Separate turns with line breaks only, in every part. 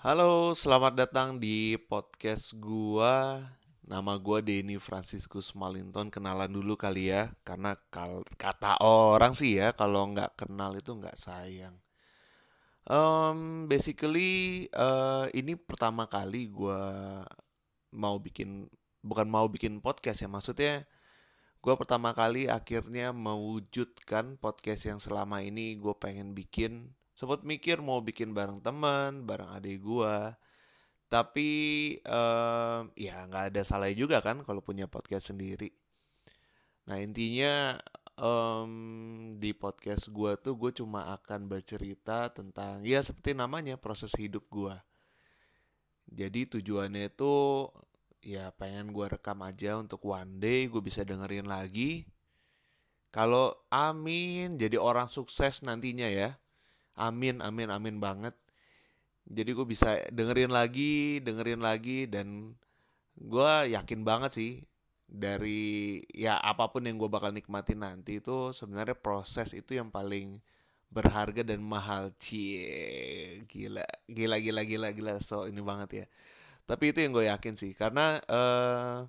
Halo, selamat datang di podcast gua. Nama gua Denny Franciscus Malinton. Kenalan dulu kali ya, karena kal kata orang sih ya, kalau nggak kenal itu nggak sayang. Um, basically, uh, ini pertama kali gua mau bikin, bukan mau bikin podcast ya, maksudnya gua pertama kali akhirnya mewujudkan podcast yang selama ini gue pengen bikin sempat mikir mau bikin bareng teman bareng adik gua. Tapi um, ya nggak ada salah juga kan kalau punya podcast sendiri. Nah intinya um, di podcast gua tuh gue cuma akan bercerita tentang ya seperti namanya proses hidup gua. Jadi tujuannya itu ya pengen gua rekam aja untuk one day gue bisa dengerin lagi. Kalau amin jadi orang sukses nantinya ya Amin, amin, amin banget. Jadi gue bisa dengerin lagi, dengerin lagi, dan gue yakin banget sih dari ya apa pun yang gue bakal nikmati nanti itu sebenarnya proses itu yang paling berharga dan mahal cie gila gila gila gila gila so ini banget ya tapi itu yang gue yakin sih karena uh,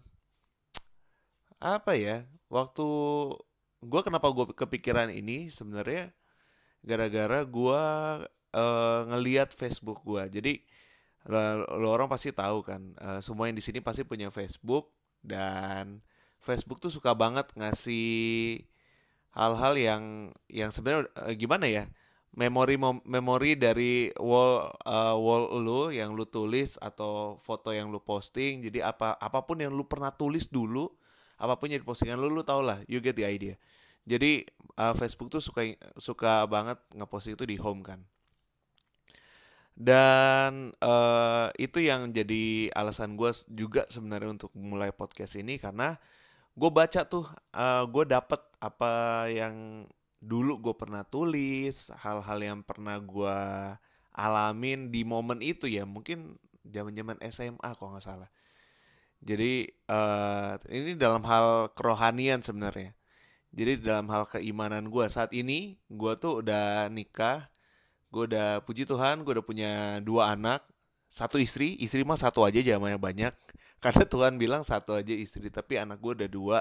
apa ya waktu gue kenapa gue kepikiran ini sebenarnya gara-gara gue uh, ngeliat Facebook gue. Jadi lo, orang pasti tahu kan, uh, semua yang di sini pasti punya Facebook dan Facebook tuh suka banget ngasih hal-hal yang yang sebenarnya uh, gimana ya? memori memori dari wall uh, wall lu yang lu tulis atau foto yang lu posting jadi apa apa pun yang lu pernah tulis dulu apa pun yang di postingan lu lu tau lah you get the idea jadi uh, Facebook tuh suka suka banget ngepost itu di home kan. Dan uh, itu yang jadi alasan gue juga sebenarnya untuk mulai podcast ini karena gue baca tuh, uh, gue dapet apa yang dulu gue pernah tulis, hal-hal yang pernah gue alamin di momen itu ya, mungkin zaman-zaman SMA kalau nggak salah. Jadi uh, ini dalam hal kerohanian sebenarnya. Jadi dalam hal keimanan gue saat ini, gue tuh udah nikah, gue udah puji Tuhan, gue udah punya dua anak, satu istri, istri mah satu aja jamanya banyak, karena Tuhan bilang satu aja istri, tapi anak gue udah dua,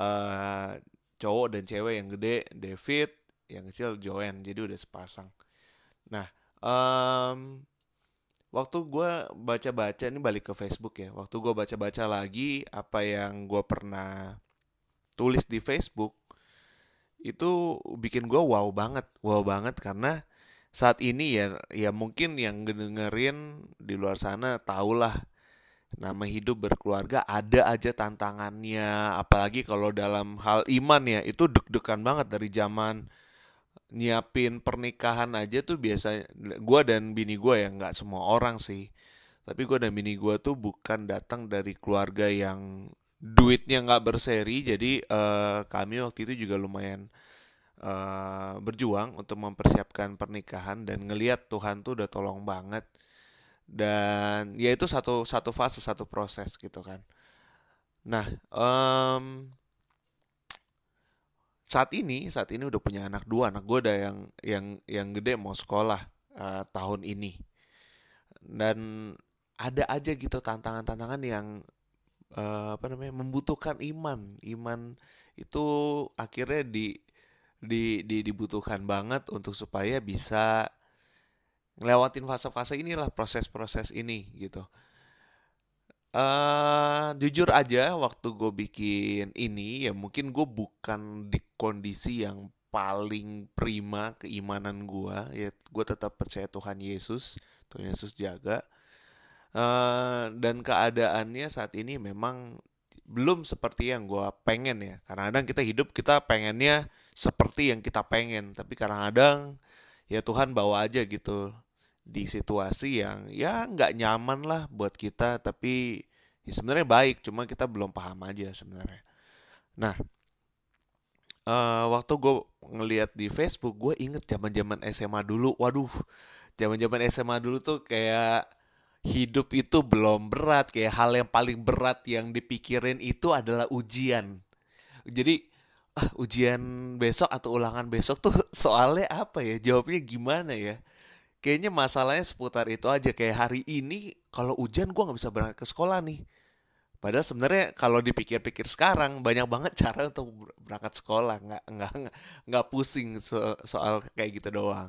uh, cowok dan cewek yang gede, David, yang kecil Joanne, jadi udah sepasang. Nah, um, waktu gue baca-baca ini balik ke Facebook ya, waktu gue baca-baca lagi apa yang gue pernah tulis di Facebook itu bikin gue wow banget, wow banget karena saat ini ya ya mungkin yang dengerin di luar sana tahulah nama hidup berkeluarga ada aja tantangannya. Apalagi kalau dalam hal iman ya itu deg-degan banget dari zaman nyiapin pernikahan aja tuh biasa gue dan bini gue ya nggak semua orang sih. Tapi gue dan bini gue tuh bukan datang dari keluarga yang duitnya nggak berseri jadi uh, kami waktu itu juga lumayan uh, berjuang untuk mempersiapkan pernikahan dan ngelihat Tuhan tuh udah tolong banget. Dan ya itu satu satu fase satu proses gitu kan. Nah um, saat ini saat ini udah punya anak dua. Anak gue udah yang yang yang gede mau sekolah uh, tahun ini. Dan ada aja gitu tantangan-tantangan yang uh, apa namanya membutuhkan iman. Iman itu akhirnya di di, di dibutuhkan banget untuk supaya bisa ngelewatin fase-fase inilah proses-proses ini gitu. Uh, jujur aja waktu gue bikin ini ya mungkin gue bukan di kondisi yang paling prima keimanan gue ya gue tetap percaya Tuhan Yesus Tuhan Yesus jaga Uh, dan keadaannya saat ini memang belum seperti yang gue pengen ya. Kadang-kadang kita hidup kita pengennya seperti yang kita pengen, tapi kadang-kadang ya Tuhan bawa aja gitu di situasi yang ya nggak nyaman lah buat kita, tapi ya sebenarnya baik, cuma kita belum paham aja sebenarnya. Nah, uh, waktu gue ngeliat di Facebook, gue inget zaman-zaman SMA dulu. Waduh, zaman-zaman SMA dulu tuh kayak hidup itu belum berat kayak hal yang paling berat yang dipikirin itu adalah ujian. Jadi ah, ujian besok atau ulangan besok tuh soalnya apa ya? Jawabnya gimana ya? Kayaknya masalahnya seputar itu aja. Kayak hari ini kalau hujan gue nggak bisa berangkat ke sekolah nih. Padahal sebenarnya kalau dipikir-pikir sekarang banyak banget cara untuk berangkat sekolah. Nggak nggak nggak pusing so soal kayak gitu doang.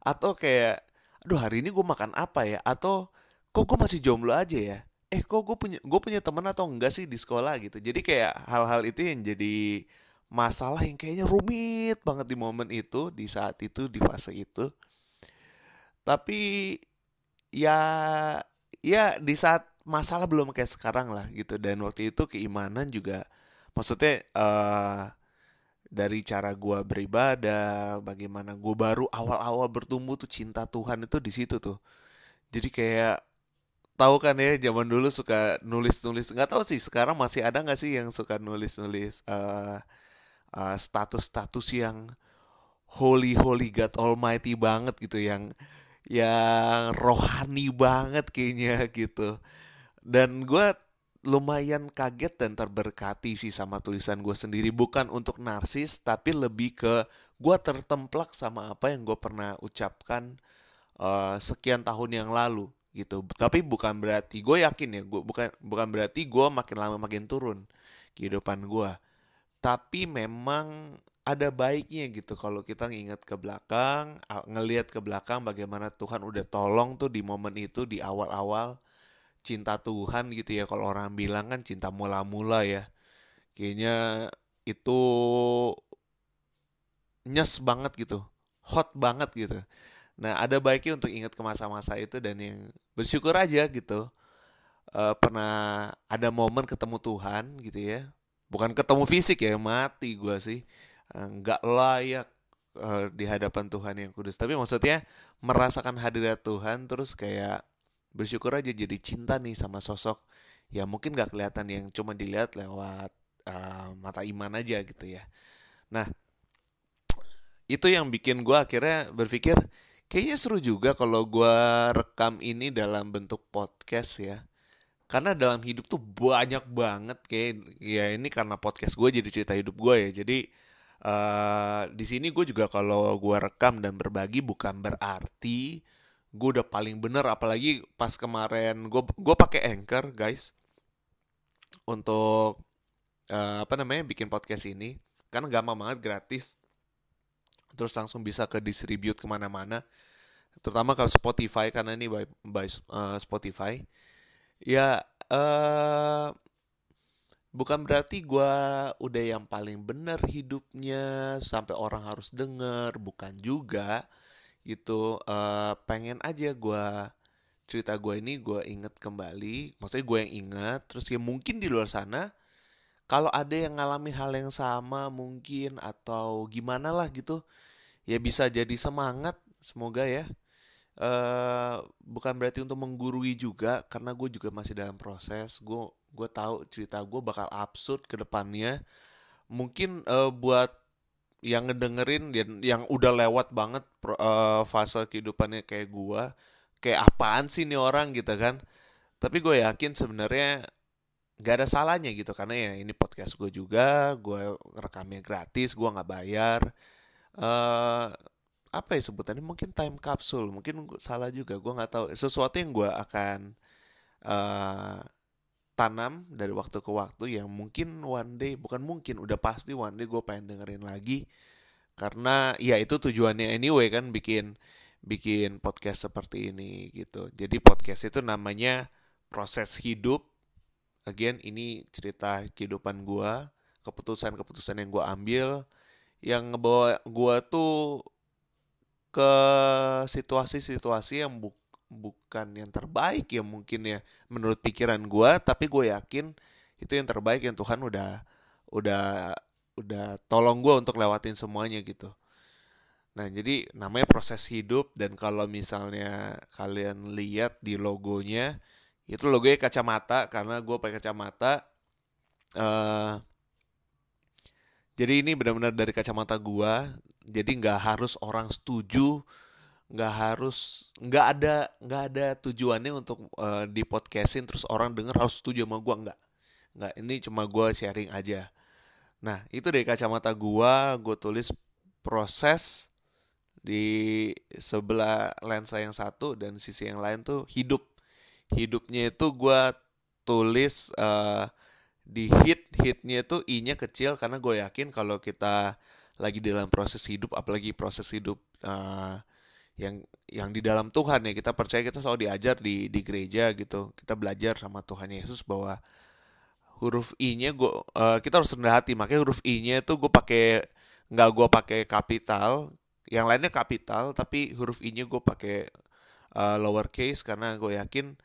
Atau kayak aduh hari ini gue makan apa ya? Atau kok gue masih jomblo aja ya? Eh kok gue punya gue punya teman atau enggak sih di sekolah gitu? Jadi kayak hal-hal itu yang jadi masalah yang kayaknya rumit banget di momen itu di saat itu di fase itu. Tapi ya ya di saat masalah belum kayak sekarang lah gitu. Dan waktu itu keimanan juga maksudnya uh, dari cara gue beribadah bagaimana gue baru awal-awal bertumbuh tuh cinta Tuhan itu di situ tuh. Jadi kayak tahu kan ya zaman dulu suka nulis-nulis. Nggak tahu sih sekarang masih ada nggak sih yang suka nulis-nulis uh, uh, status-status yang holy holy God Almighty banget gitu yang yang rohani banget kayaknya gitu. Dan gue lumayan kaget dan terberkati sih sama tulisan gue sendiri. Bukan untuk narsis tapi lebih ke gue tertemplak sama apa yang gue pernah ucapkan uh, sekian tahun yang lalu gitu tapi bukan berarti gue yakin ya gue bukan bukan berarti gue makin lama makin turun kehidupan gue tapi memang ada baiknya gitu kalau kita nginget ke belakang, ngelihat ke belakang bagaimana Tuhan udah tolong tuh di momen itu di awal-awal cinta Tuhan gitu ya kalau orang bilang kan cinta mula-mula ya. Kayaknya itu nyes banget gitu, hot banget gitu. Nah, ada baiknya untuk ingat ke masa-masa itu dan yang bersyukur aja gitu. Uh, pernah ada momen ketemu Tuhan gitu ya. Bukan ketemu fisik ya, mati gue sih Eh, nggak layak uh, di hadapan Tuhan yang kudus. Tapi maksudnya merasakan hadirat Tuhan terus kayak bersyukur aja jadi cinta nih sama sosok ya mungkin nggak kelihatan yang cuma dilihat lewat uh, mata iman aja gitu ya. Nah itu yang bikin gue akhirnya berpikir kayaknya seru juga kalau gue rekam ini dalam bentuk podcast ya. Karena dalam hidup tuh banyak banget kayak ya ini karena podcast gue jadi cerita hidup gue ya. Jadi uh, di sini gue juga kalau gue rekam dan berbagi bukan berarti gue udah paling bener. Apalagi pas kemarin gue gue pakai anchor guys untuk uh, apa namanya bikin podcast ini. Karena gampang banget gratis terus langsung bisa ke distribute ke mana-mana. Terutama kalau Spotify karena ini by, by uh, Spotify. Ya uh, bukan berarti gue udah yang paling benar hidupnya sampai orang harus denger. Bukan juga. Gitu uh, pengen aja gue cerita gue ini gue inget kembali. Maksudnya gue yang ingat. Terus ya mungkin di luar sana kalau ada yang ngalamin hal yang sama mungkin atau gimana lah gitu ya bisa jadi semangat semoga ya. Uh, bukan berarti untuk menggurui juga karena gue juga masih dalam proses. Gue gue tahu cerita gue bakal absurd ke depannya. Mungkin uh, buat yang ngedengerin dan yang udah lewat banget uh, fase kehidupannya kayak gue kayak apaan sih nih orang gitu kan. Tapi gue yakin sebenarnya gak ada salahnya gitu karena ya ini podcast gue juga gue rekamnya gratis gue nggak bayar. Uh, apa ya sebutannya? Mungkin time capsule mungkin salah juga gue nggak tahu. Sesuatu yang gue akan uh, tanam dari waktu ke waktu yang mungkin one day bukan mungkin udah pasti one day gue pengen dengerin lagi. Karena ya itu tujuannya anyway kan bikin bikin podcast seperti ini gitu. Jadi podcast itu namanya proses hidup again ini cerita kehidupan gue keputusan-keputusan yang gue ambil yang ngebawa gue tuh ke situasi-situasi yang buk bukan yang terbaik ya mungkin ya menurut pikiran gue tapi gue yakin itu yang terbaik yang Tuhan udah udah udah tolong gue untuk lewatin semuanya gitu. Nah jadi namanya proses hidup dan kalau misalnya kalian lihat di logonya itu logonya kacamata karena gue pakai kacamata. Uh, jadi ini benar-benar dari kacamata gue jadi nggak harus orang setuju nggak harus nggak ada nggak ada tujuannya untuk uh, di podcastin terus orang denger harus setuju sama gue nggak. Nggak ini cuma gue sharing aja. Nah itu dari kacamata gue gue tulis proses di sebelah lensa yang satu dan sisi yang lain tuh hidup hidupnya itu gue tulis uh, di hit hitnya itu i-nya kecil karena gue yakin kalau kita lagi dalam proses hidup apalagi proses hidup uh, yang yang di dalam Tuhan ya kita percaya kita selalu diajar di di gereja gitu kita belajar sama Tuhan Yesus bahwa huruf i-nya gue uh, kita harus rendah hati. Makanya huruf i-nya itu gue pakai nggak gue pakai kapital yang lainnya kapital tapi huruf i-nya gue pakai uh, lowercase karena gue yakin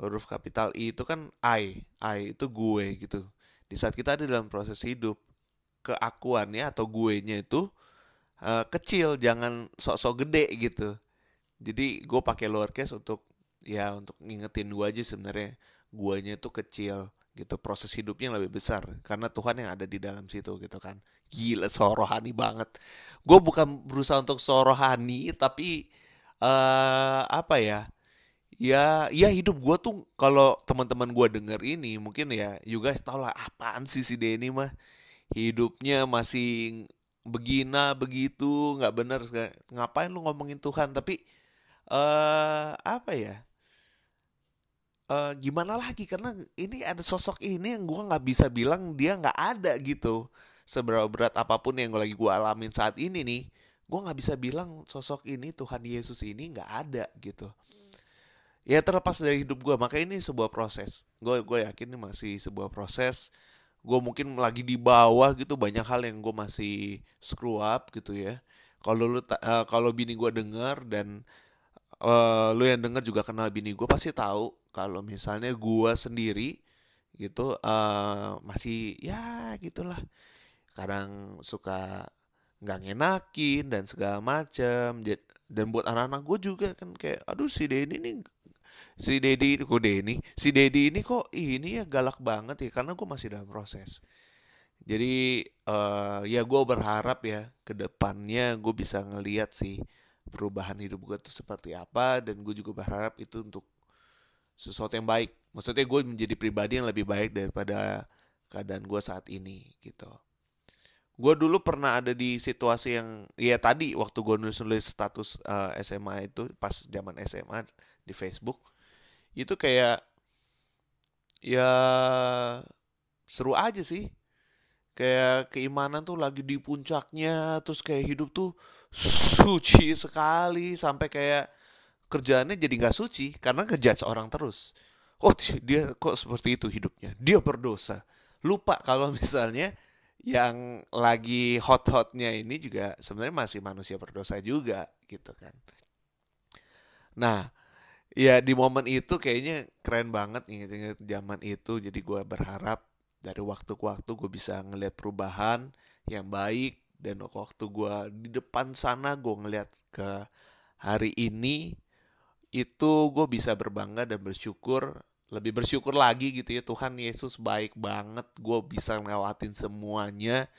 huruf kapital i itu kan I I itu gue gitu. Di saat kita ada dalam proses hidup keakuannya atau gue nya itu uh, kecil jangan sok-sok gede gitu. Jadi gue pakai lowercase untuk ya untuk ngingetin gue aja sebenarnya. Guanya itu kecil gitu proses hidupnya lebih besar. Karena Tuhan yang ada di dalam situ gitu kan. Gila sorohani banget. Gue bukan berusaha untuk sorohani tapi uh, apa ya ya ya hidup gue tuh kalau teman-teman gue denger ini mungkin ya you guys tau lah apaan sih si Denny mah? Hidupnya masih begina begitu nggak bener ngapain lu ngomongin Tuhan? Tapi uh, apa ya? Uh, gimana lagi? Karena ini ada sosok ini yang gue nggak bisa bilang dia nggak ada gitu. Seberapa berat apa pun yang lagi gue alamin saat ini nih gue nggak bisa bilang sosok ini Tuhan Yesus ini nggak ada gitu ya terlepas dari hidup gue maka ini sebuah proses. Gue gue yakin ini masih sebuah proses. Gue mungkin lagi di bawah gitu banyak hal yang gue masih screw up gitu ya. Kalau lu uh, kalau bini gue denger dan uh, lu yang denger juga kenal bini gue pasti tahu kalau misalnya gua sendiri gitu uh, masih ya gitulah. Kadang suka nggak ngenakin dan segala macam dan buat anak-anak gue juga kan kayak aduh si Denny ini si Dedi kok Denny si Dedi ini kok ini ya galak banget ya karena gue masih dalam proses jadi uh, ya gue berharap ya ke depannya gue bisa ngeliat sih perubahan hidup gue tuh seperti apa dan gue juga berharap itu untuk sesuatu yang baik. Maksudnya gue menjadi pribadi yang lebih baik daripada keadaan gue saat ini gitu. Gue dulu pernah ada di situasi yang ya tadi waktu gue nulis-nulis status uh, eh, SMA itu pas zaman SMA di Facebook itu kayak ya seru aja sih kayak keimanan tuh lagi di puncaknya terus kayak hidup tuh suci sekali sampai kayak kerjaannya jadi nggak suci karena ngejudge orang terus. Oh dia kok seperti itu hidupnya. Dia berdosa. Lupa kalau misalnya yang lagi hot-hotnya ini juga sebenarnya masih manusia berdosa juga gitu kan. Nah, ya di momen itu kayaknya keren banget inget-inget zaman itu. Jadi gue berharap dari waktu ke waktu gue bisa ngeliat perubahan yang baik dan waktu gue di depan sana gue ngeliat ke hari ini itu gue bisa berbangga dan bersyukur lebih bersyukur lagi gitu ya Tuhan Yesus baik banget gue bisa ngelewatin semuanya.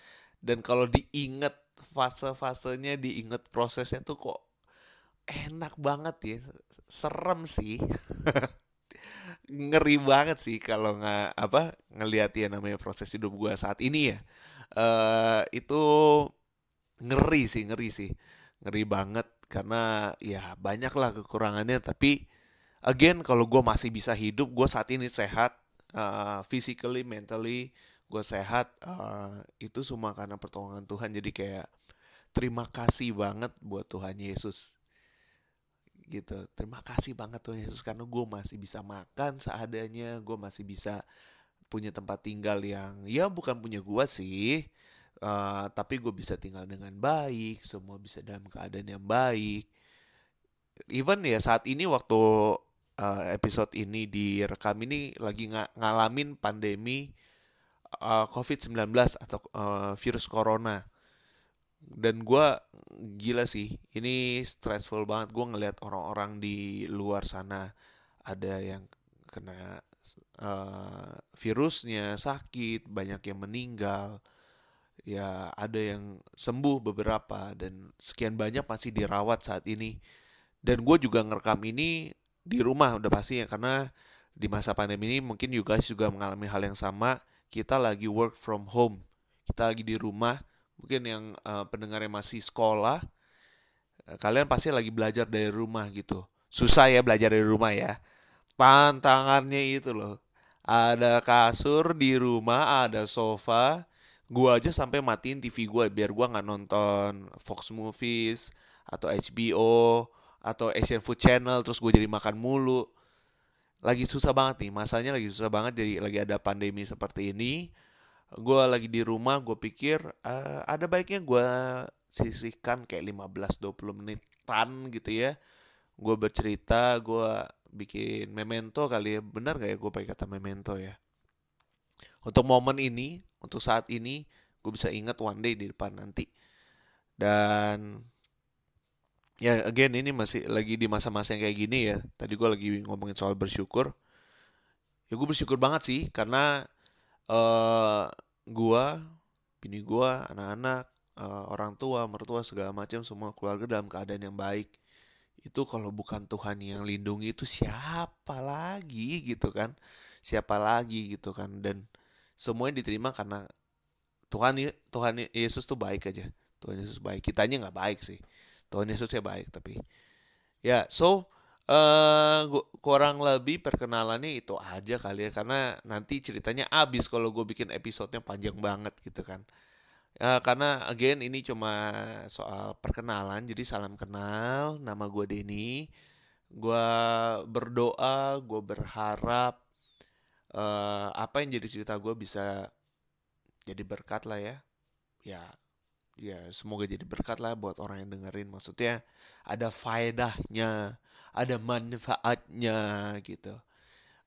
Dan kalau diinget fase-fasenya diinget prosesnya tuh kok enak banget ya serem sih. Ngeri banget sih kalau nggak apa ngelihat ya namanya proses hidup gue saat ini ya. Uh, itu ngeri sih ngeri sih. Ngeri banget karena ya banyak lah kekurangannya tapi again kalau gue masih bisa hidup gue saat ini sehat uh, physically mentally gue sehat uh, itu semua karena pertolongan Tuhan jadi kayak terima kasih banget buat Tuhan Yesus gitu terima kasih banget Tuhan Yesus karena gue masih bisa makan seadanya gue masih bisa punya tempat tinggal yang ya bukan punya gue sih Uh, tapi gue bisa tinggal dengan baik, semua bisa dalam keadaan yang baik. Even ya saat ini waktu uh, episode ini direkam ini lagi ng ngalamin pandemi uh, COVID-19 atau uh, virus corona. Dan gue gila sih, ini stressful banget. Gue ngeliat orang-orang di luar sana ada yang kena uh, virusnya sakit, banyak yang meninggal ya ada yang sembuh beberapa dan sekian banyak masih dirawat saat ini dan gue juga ngerekam ini di rumah udah pasti ya karena di masa pandemi ini mungkin you guys juga mengalami hal yang sama. Kita lagi work from home. Kita lagi di rumah mungkin yang uh, pendengarnya masih sekolah kalian pasti lagi belajar dari rumah gitu. Susah ya belajar dari rumah ya. Tantangannya itu loh. Ada kasur di rumah ada sofa gua aja sampai matiin TV gua biar gua nggak nonton Fox Movies atau HBO atau Asian Food Channel terus gue jadi makan mulu. Lagi susah banget nih masanya lagi susah banget jadi lagi ada pandemi seperti ini. Gue lagi di rumah gue pikir uh, ada baiknya gue sisihkan kayak 15-20 menitan gitu ya. Gue bercerita gue bikin memento kali ya. Benar gak ya gue pakai kata memento ya? Untuk momen ini untuk saat ini gue bisa ingat one day di depan nanti. Dan ya again ini masih lagi di masa-masa yang kayak gini ya. Tadi gue lagi ngomongin soal bersyukur. Ya gue bersyukur banget sih karena uh, gue bini gue anak-anak uh, orang tua mertua segala macam semua keluarga dalam keadaan yang baik. Itu kalau bukan Tuhan yang lindungi itu siapa lagi gitu kan? Siapa lagi gitu kan? Dan semuanya diterima karena Tuhan Tuhan Yesus tuh baik aja. Tuhan Yesus baik. Kitanya nggak baik sih Tuhan Yesus ya baik tapi. Ya so uh, kurang lebih perkenalannya itu aja kali ya karena nanti ceritanya abis kalau gue bikin episodenya panjang banget gitu kan. Uh, karena again ini cuma soal perkenalan jadi salam kenal nama gue Denny. Gue berdoa gue berharap uh, apa yang jadi cerita gue bisa jadi berkat lah ya. Ya ya semoga jadi berkat lah buat orang yang dengerin. Maksudnya ada faedahnya ada manfaatnya gitu.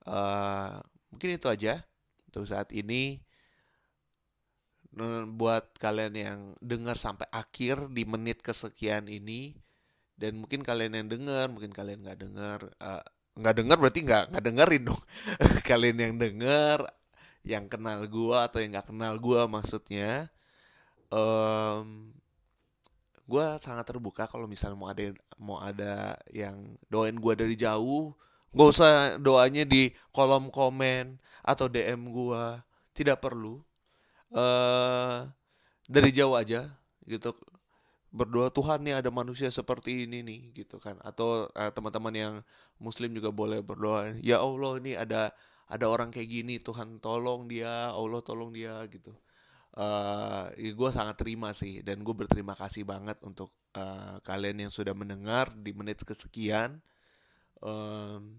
Uh, mungkin itu aja untuk saat ini. Buat kalian yang dengar sampai akhir di menit kesekian ini dan mungkin kalian yang dengar mungkin kalian nggak dengar uh, nggak dengar berarti nggak nggak dengerin dong. Kalian yang dengar yang kenal gua atau yang nggak kenal gua maksudnya um, gue sangat terbuka kalau misalnya mau ada mau ada yang doain gue dari jauh gak usah doanya di kolom komen atau DM gue tidak perlu. Uh, dari jauh aja gitu. Berdoa Tuhan nih ada manusia seperti ini nih gitu kan. Atau uh, teman-teman yang muslim juga boleh berdoa ya Allah ini ada ada orang kayak gini Tuhan tolong dia Allah tolong dia gitu uh, ya gue sangat terima sih dan gue berterima kasih banget untuk uh, kalian yang sudah mendengar di menit kesekian. Um,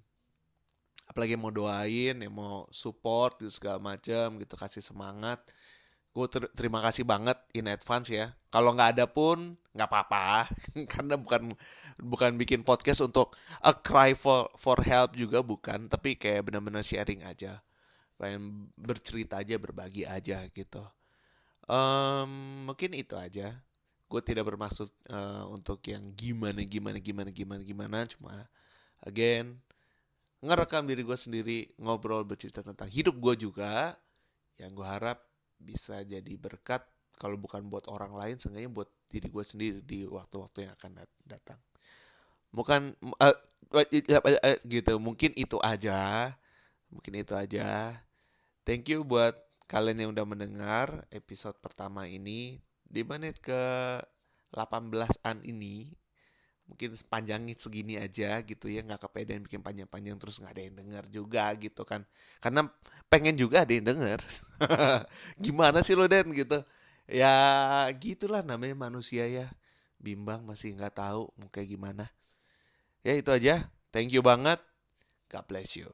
apalagi mau doain ya mau support gitu segala macam gitu kasih semangat. Gue ter terima kasih banget in advance ya. Kalau nggak ada pun nggak apa-apa. Karena bukan bukan bikin podcast untuk a cry for for help juga bukan tapi kayak benar-benar sharing aja. Pengen bercerita aja berbagi aja gitu um, mungkin itu aja. Gue tidak bermaksud uh, untuk yang gimana gimana gimana gimana gimana. Cuma again ngerekam diri gue sendiri ngobrol bercerita tentang hidup gue juga. Yang gue harap bisa jadi berkat kalau bukan buat orang lain seenggaknya buat diri gue sendiri di waktu-waktu yang akan datang. Bukan uh, gitu. Mungkin itu aja. Mungkin itu aja. Thank you buat kalian yang udah mendengar episode pertama ini di menit ke 18-an ini mungkin sepanjangnya segini aja gitu ya nggak kepedean bikin panjang-panjang terus nggak ada yang denger juga gitu kan. Karena pengen juga ada yang denger. Gimana sih lo Den gitu? Ya gitulah namanya manusia ya. Bimbang masih nggak tahu mau kayak gimana. Ya itu aja. Thank you banget. God bless you